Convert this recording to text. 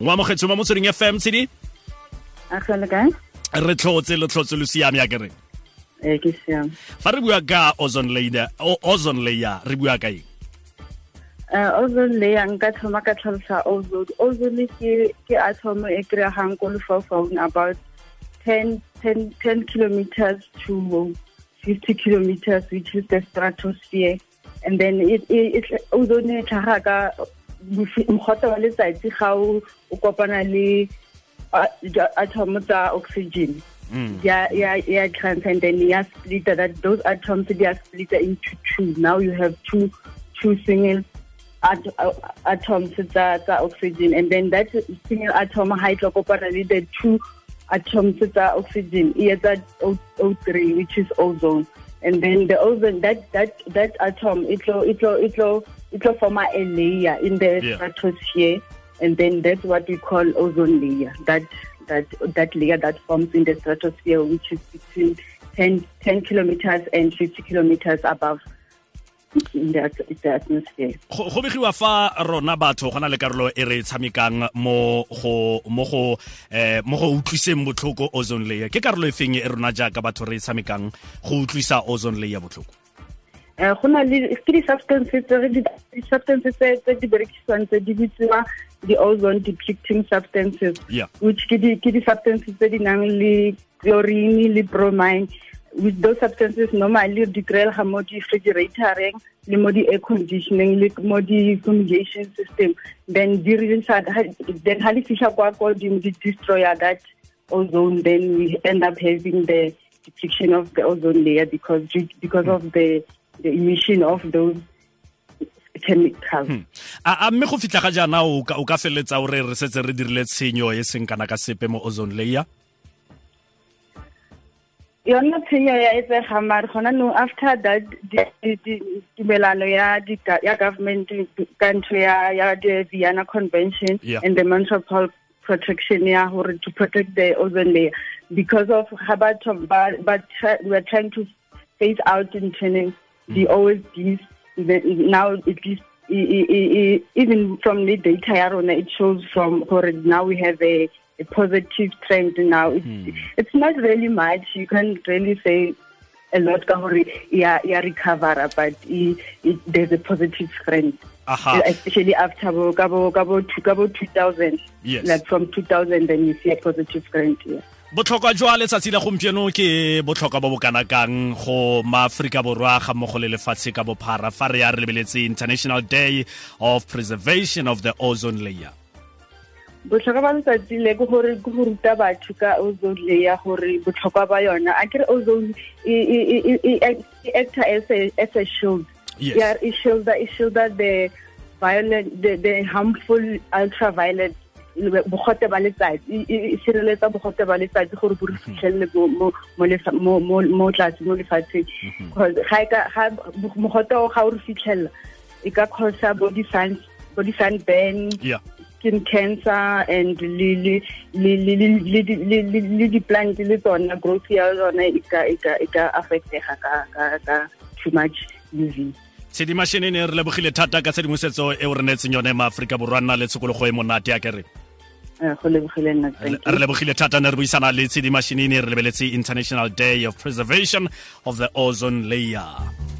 wa mogetse mo motsweding fm Tshidi a tlhole kae? Re tlhotse le tlhotse lo siame ya kere ee ke siame. Fa re bua ka ozone layer ozone layer re bua ka eng? Ozone layer nka thoma ka tlhalosa ozone. Ozone ke ke atom e kry-agang ko lefaufaung about 10, 10, 10 kilometers to 50 kilometers which is the stratosphere and then it, it, it, ozone e tlhaga ka mogote wa letsatsi ga o kopana le uh, di- atom tsa oxygen yeah, yeah, yeah, trans, and then yeah, split that those atoms they are split into two. Now you have two, two single at, uh, atoms are oxygen, and then that single atom hydrocarbon the two atoms are oxygen. Yeah, that O, O3, which is ozone, and then the ozone that that that atom it will it will it will it form a layer in the Yeah. stratosphere, and then that's what we call ozone layer. That that that layer that forms in the stratosphere, which is between 10, 10 kilometers and 50 kilometers above go begiwa fa rona batho go na le karolo e re tshamekang mo go mo go eh mo go utlwiseng botlhoko ozone layer ke karolo e feng e rona jaaka batho re tshamekang go utlwisa ozone layer botlhoko Eh, go na le ke di-substances di-substances tse di berekisiwang tse di bitsiwa di-ozone depleting substances Yeah. which ke di- ke di-substances tse di nang le chlorine le bromine with those substances normally di kry-ega mo di-refrigeratoreng le mo di-air conditioning le mo di-fumigation system then di then ha di fitlha kwa ko godimo di destroya that ozone then we end up having the depletion of the ozone layer because because of the the emission of those chemicals. Hmm. a a mme go fitlha ga jaana o ka feletsa o re re setse re dirile tshenyo e seng kana ka sepe mo ozone layer yona tshenyo ya etsega mare gona no after that tumelano ya ya government ka ntho ya ya the Vienna Convention Yeah. and the Montreal Protocol ya hore to protect the ozone layer because of how batho ba ba we are trying to phase out in turning the OSDs hmm. the, now at least even from the data it shows from now we have a a positive trend now. It's, hmm. it's not really much. You can't really say a lot ka ya ya recover but i, it, there's a positive trend. Aha. Especially after bo ka bo ka bo two- ka 2000. Yes. Like from 2000 then you see a positive trend here. Botlhokwa jwa letsatsi la gompieno ke botlhokwa bo bo kana kang go maaforika borwa ga mmogo le lefatshe ka bophara fa re ya re lebeletse international day of preservation of the ozone layer botlhokwa ba letsatsi le ke gore ke go ruta batho ka ozone layer gore botlhokwa ba yona a kere ozone e e- e- e- e- e acta as a as a shield Yes. yeah it shield it shield the violent the, the harmful ultraviolet bogote ba letsatsi e- e e sireletsa bogote ba letsatsi gore bo re fitlhelele mo- tlase mo lefatsheng. Ga e mogote o ga o re fitlhelela e ka causa body sun body sunburn yeah. skin cancer and le le le tsona growth ya tsona e ka affectega ka too much UV tshedi mashinini re lebogile thata ka tshedimosetso e o re neetseng yone maaforika borwa nna le tshokologo e monate ya kere re lebogile thata ne re buisana le Tshidi Machinini re lebeletse international day of preservation of the ozone layer